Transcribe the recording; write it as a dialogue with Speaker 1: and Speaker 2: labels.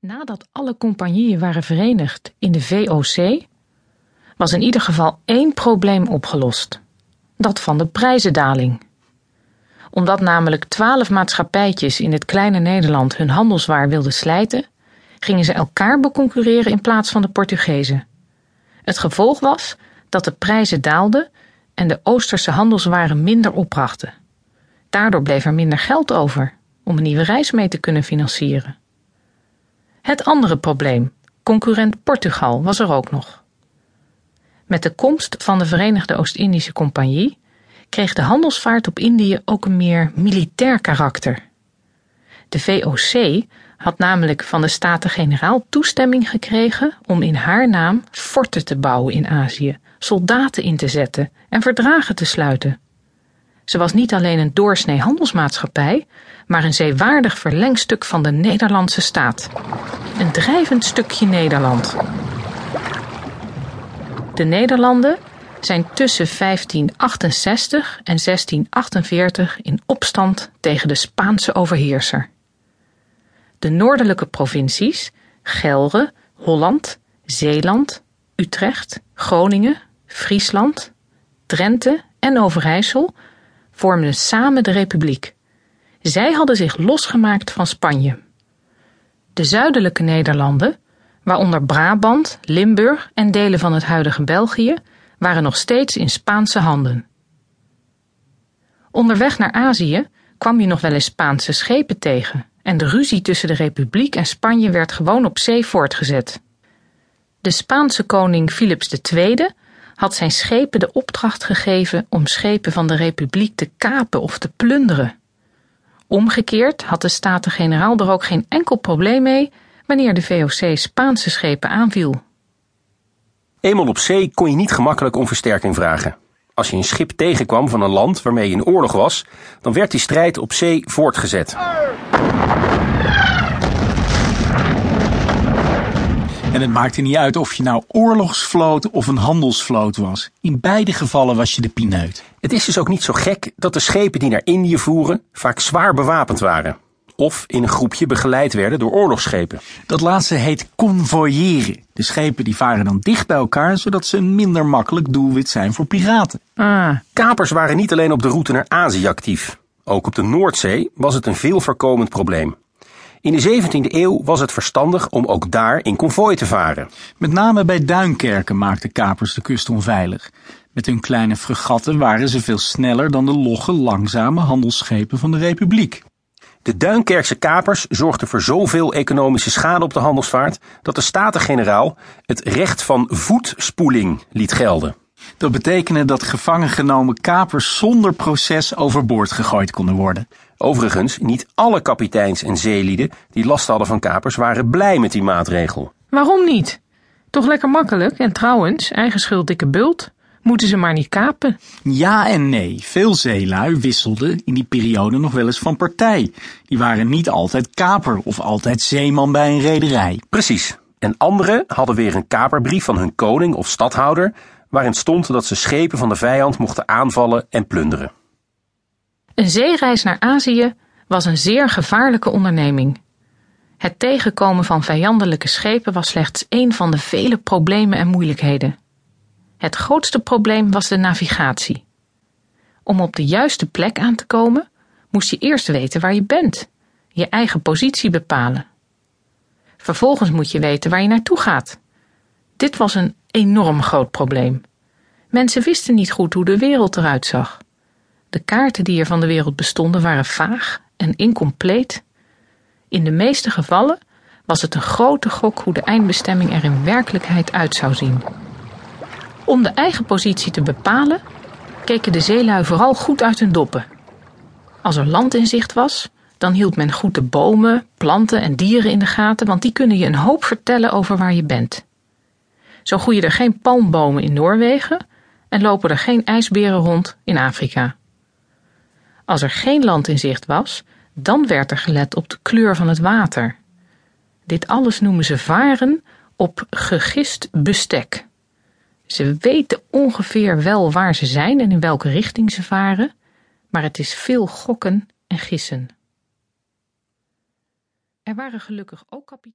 Speaker 1: Nadat alle compagnieën waren verenigd in de VOC, was in ieder geval één probleem opgelost: dat van de prijzendaling. Omdat namelijk twaalf maatschappijtjes in het kleine Nederland hun handelswaar wilden slijten, gingen ze elkaar beconcurreren in plaats van de Portugezen. Het gevolg was dat de prijzen daalden en de Oosterse handelswaren minder opbrachten. Daardoor bleef er minder geld over om een nieuwe reis mee te kunnen financieren. Het andere probleem, concurrent Portugal, was er ook nog. Met de komst van de Verenigde Oost-Indische Compagnie kreeg de handelsvaart op Indië ook een meer militair karakter. De VOC had namelijk van de Staten-Generaal toestemming gekregen om in haar naam forten te bouwen in Azië, soldaten in te zetten en verdragen te sluiten. Ze was niet alleen een doorsnee handelsmaatschappij, maar een zeewaardig verlengstuk van de Nederlandse staat. Een drijvend stukje Nederland. De Nederlanden zijn tussen 1568 en 1648 in opstand tegen de Spaanse overheerser. De noordelijke provincies, Gelre, Holland, Zeeland, Utrecht, Groningen, Friesland, Drenthe en Overijssel vormden samen de republiek. Zij hadden zich losgemaakt van Spanje. De zuidelijke Nederlanden, waaronder Brabant, Limburg en delen van het huidige België, waren nog steeds in Spaanse handen. Onderweg naar Azië kwam je nog wel eens Spaanse schepen tegen en de ruzie tussen de Republiek en Spanje werd gewoon op zee voortgezet. De Spaanse koning Philips II had zijn schepen de opdracht gegeven om schepen van de Republiek te kapen of te plunderen. Omgekeerd had de Staten-Generaal er ook geen enkel probleem mee wanneer de VOC Spaanse schepen aanviel.
Speaker 2: Eenmaal op zee kon je niet gemakkelijk om versterking vragen. Als je een schip tegenkwam van een land waarmee je in oorlog was, dan werd die strijd op zee voortgezet.
Speaker 3: En het maakte niet uit of je nou oorlogsvloot of een handelsvloot was. In beide gevallen was je de pineut.
Speaker 2: Het is dus ook niet zo gek dat de schepen die naar Indië voeren vaak zwaar bewapend waren. Of in een groepje begeleid werden door oorlogsschepen.
Speaker 3: Dat laatste heet convoyeren. De schepen die varen dan dicht bij elkaar, zodat ze een minder makkelijk doelwit zijn voor piraten.
Speaker 1: Ah,
Speaker 2: Kapers waren niet alleen op de route naar Azië actief. Ook op de Noordzee was het een veel voorkomend probleem. In de 17e eeuw was het verstandig om ook daar in konvooi te varen.
Speaker 3: Met name bij Duinkerken maakten kapers de kust onveilig. Met hun kleine fregatten waren ze veel sneller dan de logge, langzame handelsschepen van de Republiek.
Speaker 2: De Duinkerkse kapers zorgden voor zoveel economische schade op de handelsvaart dat de Staten-Generaal het recht van voetspoeling liet gelden.
Speaker 3: Dat betekende dat gevangen genomen kapers zonder proces overboord gegooid konden worden.
Speaker 2: Overigens, niet alle kapiteins en zeelieden die last hadden van kapers waren blij met die maatregel.
Speaker 1: waarom niet? Toch lekker makkelijk en trouwens, eigen schuld dikke bult. Moeten ze maar niet kapen.
Speaker 3: Ja en nee, veel zeelui wisselden in die periode nog wel eens van partij. Die waren niet altijd kaper of altijd zeeman bij een rederij.
Speaker 2: Precies. En anderen hadden weer een kaperbrief van hun koning of stadhouder, waarin stond dat ze schepen van de vijand mochten aanvallen en plunderen.
Speaker 1: Een zeereis naar Azië was een zeer gevaarlijke onderneming. Het tegenkomen van vijandelijke schepen was slechts één van de vele problemen en moeilijkheden. Het grootste probleem was de navigatie. Om op de juiste plek aan te komen, moest je eerst weten waar je bent, je eigen positie bepalen. Vervolgens moet je weten waar je naartoe gaat. Dit was een enorm groot probleem. Mensen wisten niet goed hoe de wereld eruit zag. De kaarten die er van de wereld bestonden waren vaag en incompleet. In de meeste gevallen was het een grote gok hoe de eindbestemming er in werkelijkheid uit zou zien. Om de eigen positie te bepalen, keken de zeelui vooral goed uit hun doppen. Als er land in zicht was, dan hield men goed de bomen, planten en dieren in de gaten, want die kunnen je een hoop vertellen over waar je bent. Zo groeien er geen palmbomen in Noorwegen en lopen er geen ijsberen rond in Afrika. Als er geen land in zicht was, dan werd er gelet op de kleur van het water. Dit alles noemen ze varen op gegist bestek. Ze weten ongeveer wel waar ze zijn en in welke richting ze varen, maar het is veel gokken en gissen. Er waren gelukkig ook kapiteins.